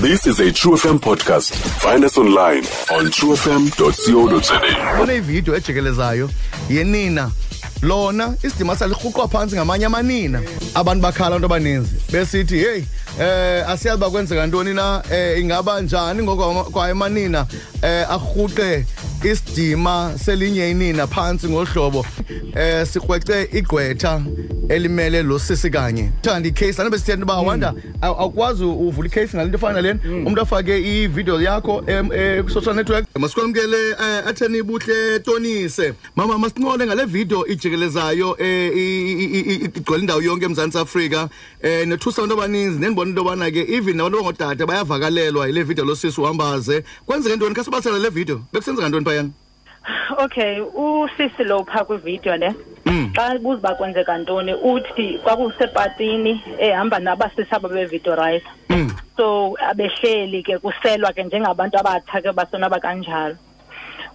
This is a True FM podcast. Find us online on truefm.co.za. kunevidiyo ejikelezayo yenina lona isidima salirhuqwa phantsi ngamanye amanina abantu bakhala abantu abaninzi besithi heyi eh asiyazi uba kwenzeka ntoni na eh ingaba njani ngoko kwaye amanina eh arhuqe isidima selinye inina phantsi ngohlobo eh sikrwece igqwetha elimele lo sisi kanye. Thanda icase lana besithetha uba wanda aw- awukwazi uvula icase ngale nto efana nalena umuntu afake ividiyo yakho eh, ku-social network. Masikwamkele um atheni buhle tonise. Mama masincole ngale vidiyo ijikelezayo um igcwele indawo yonke emzantsi afrika. Um nethusa abantu abaninzi nendibona into yobana ke even nabantu abangootata bayavakalelwa yile vidiyo losisi uhambaze. Kwenzeke ntoni? Khasibalisela le vidiyo bekusenzeka ntoni phayana Okay, usisi lo pha kwivideo ne. Xa buza uba kwenzeka ntoni uthi kwakusepatini ehamba nabasisi aba bevideorize. So abehleli ke kuselwa ke njengabantu abatsha ke basonaba kanjalo.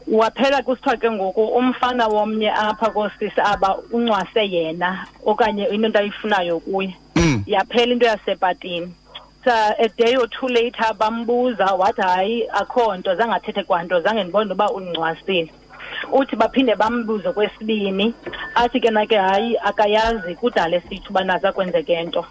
Waphela kusithiwa ke ngoku umfana womnye apha koosisi aba uncwase yena okanye into ayifunayo kuye. Yaphela into yasepatini. A day or two later bambuza wathi hayi akho nto zange athethe kwanto zange ndibone uba ungcwasile. Uthi baphinde bambuze kwesibini athi ke nake hayi akayazi kudala esithi uba naza kwenzeke nto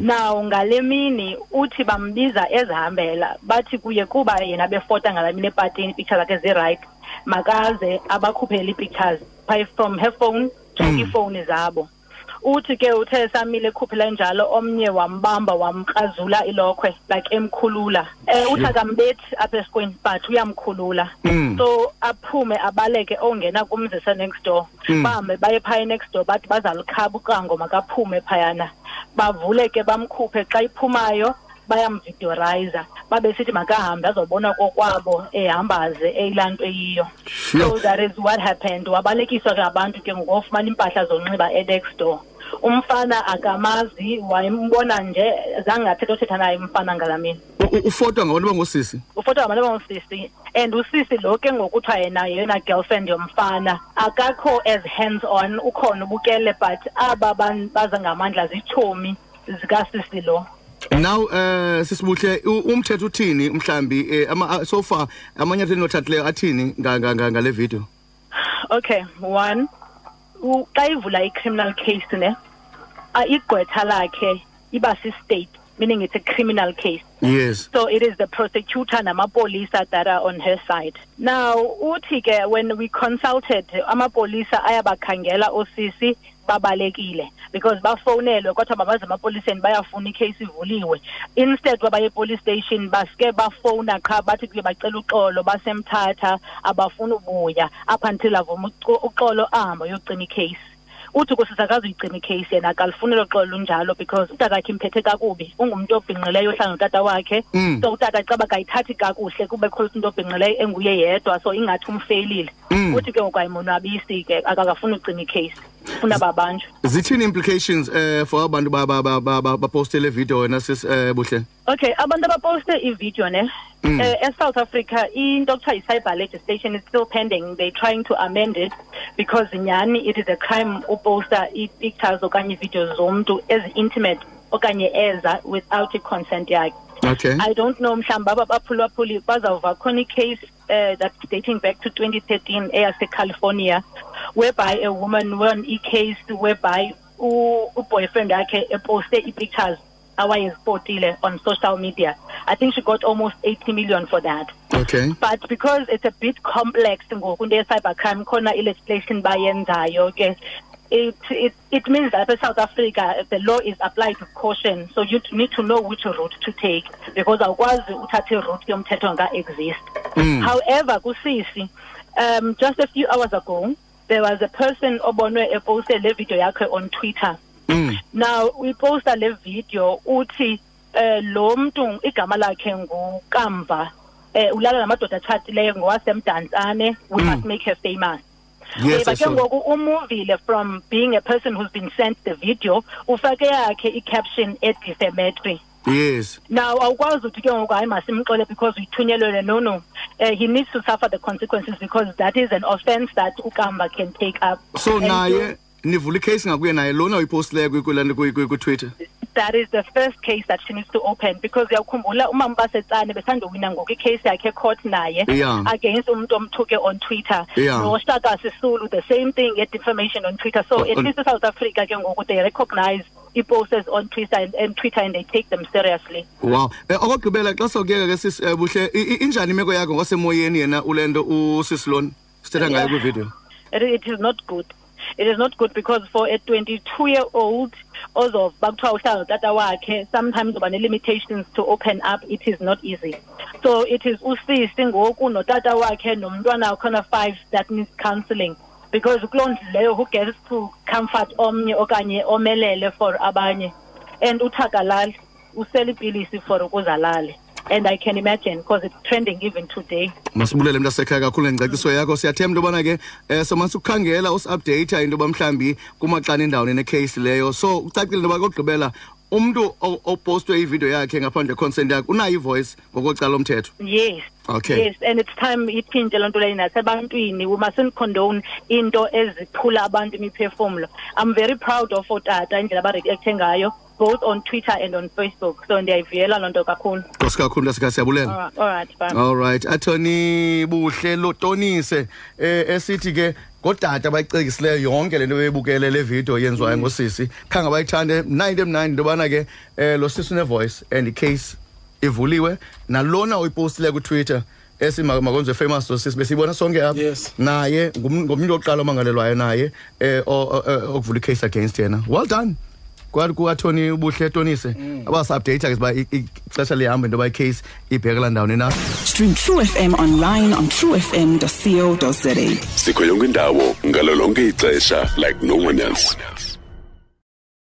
naw ngale mini uthi bambiza ezihambela bathi kuye kuba yena befota ngala mini epatini ipicture zakhe zi-right makaze abakhuphele ii-pictures phi from her phone to iifowuni zabo uthi ke uthe samile ekhuphela njalo omnye wambamba wamkrazula ilokhwe like emkhulula. Eh uthi akambethi apha esikweni but uyamkhulula. So aphume abaleke ongena kumzisa next door. Bahambe baye phaya next door bathi bazalikhaba ucango makaphume phayana. Bavule ke bamkhuphe xa iphumayo bayamvideoriza babesithi makahambe azobona kokwabo ehambaze eyilaa nto eyiyo so that is what happened. Wabalekiswa ke abantu ke ngokofumana iimpahla zonxiba enext door. Umfana akamazi wayembona nje zange athetha othetha naye umfana ngala mini ufotwa ngabantu abangosisi ufotwa ngabantu abangusisi and usisi lo ke ngokuthiwa yena yeyona girlfriend yomfana. Akakho as hands on ukhona ubukele but aba ban- baza ngamandla zitshomi zikasisi lo. Now eh sisibuhle umthetho uthini mhlambi? Eh, ama a- so far amanyathelo enothathileyo athini nga- nga- nga- ngale video? Okay one. Xa ivula i-criminal case ne igqwetha lakhe iba si-state. Meaning it's a criminal case. Yes. So it is the prosecutor namapolisa that are on her side. Now, uthi ke when we consulted amapolisa ayabakhangela osisi babalekile because bafonelwe kodwa mabaze emapoliseni bayafuna icase ivuliwe. Instead kwabaye police station baske bafona qha bathi kuye bacela uxolo basemthatha abafuna ubuya up until avuma uco- uxolo ahamba yocina icase uthi kusisa akazuyigcina icase yena akalifuni elo xolo lunjalo because utata wakhe imphethe kakubi ungumntu obhinqileyo ohlala notata wakhe Mm. so utata caba kayithathi kakuhle kube kholisa into obhinqileyo enguye yedwa so ingathi umfeyilile Mm. uthi ke ngoku ayimonwabisi ke akakafuni ugcina icase funa babanjwe zithini implications eh for abantu ba ba ba ba- ba- baposte le video wena sis eh buhle? Okay abantu abaposte ividiyo ne? Mm. uh, eSouth Africa into okuthiwa yi-cyber legislation is still pending. They're trying to amend it because nyhani it is a crime uposta ii-pictures okanye iividiyo zomntu ezi-intimate okanye eza without i-consent yakhe. Okay. I don't know mhlawumbi aba baphulaphuli bazawuva khona i-case uh, that's dating back to 2013 eyase-California whereby a woman won a case whereby yakhe eposte i-pictures awayezipotile on social media. I think she got almost 80 million for that. okay But because it's a bit complex ngoku ye-cybercrime khona i-legislation bayenzayo ke it, it, it means that in South Africa the law is applied with caution. So you need to know which route to take because awukwazi uthathe route yomthetho nga-exist however kusisi um, just a few hours ago there was a person obonwe eposte le video yakhe on Twitter. Mm. now uyiposta le video uthi eh lo mntu igama lakhe ngukamva. Eh ulala namadoda atshatileyo ngowasemdantsane we Mm. must make her famous yes Eh, I ke ngoku umuvile from being a person who's been sent the video ufake yakhe i-caption edefamatory yes. Now awukwazi uthi ke ngoku hayi masimxole because uyithunyelelwe no no. Uh, he needs to suffer the consequences because that is an offense that ukamba can take up. So naye nivula icase ngakuye naye lona kwi-twitter that is the first case that she needs to open because uyawukhumbula umama Basetsana besandowina ngoku icase yakhe court naye against umuntu omthuke on twitter. Yeah. noshaka sisulu the same thing get defamation on twitter. So at least south africa ke ngoku they recognize i-posters on twitter and, and twitter and they take them seriously. Wow. Eh, okugqibela xa sokuyeka ke sis eh, buhle i- i- injani imeko yakho ngasemoyeni yena ulento usisilon sithetha ngayo it, it is not good it is not good because for a 22 year old ozoba kuthiwa uhlala notata wakhe sometimes uba ne-limitations to open up it is not easy. So it is usisi ngoku notata wakhe nomntwana wakhona five that needs counselling. Because kuloo leyo who gets to comfort omnye okanye omelele for abanye? And uthakalali usela ipilisi for ukuzalale and i can imagine because it's trending even today masibulele mntu asekhaya kakhulu ngengcaciso yakho siyathemba into yobana ke um somase ukukhangela usiupdatha into yoba mhlawumbi kumaxana endawoni nekheyisi leyo so ucacile into yoba kokugqibela umntu opostwe ividiyo yakhe ngaphandle consent yakhe unayo ivoice ngokocala lomthetho Yes. Okay. Yes, and it's time iphintshe loo nto leyo nasebantwini. We mustn't condone into eziphula abantu imiphefumulo. I'm very proud of otata indlela abareacte ngayo both on Twitter and on Facebook. So ndiyayivuyela loo nto kakhulu. nkosi kakhulu ntasekhaya siyabulela All right, all right, bye. all right athoni buhle lotonise eh esithi ke ngodata abayicekisileyo yonke lento beyibukele le video yenziwayo ngosisi khange bayithande mna into emnandi into yobana ke eh lo sisi une-voice and icase ivuliwe nalona uyipostile kutwitter esimakonzwe famous lo sisi besiyibona sonke apha Yes. naye ngumntu wokuqala omangalelwayo naye eh o- okuvula icase against yena well done kwathi kukathoni ubuhle Tonisi mm. abasa-updata ke siba i- i- ixesha lihamba into yoba icase ibhekela ndawoni na Stream True FM online on truefm.co.za. sikho yonke indawo ngalo lonke ixesha like no one else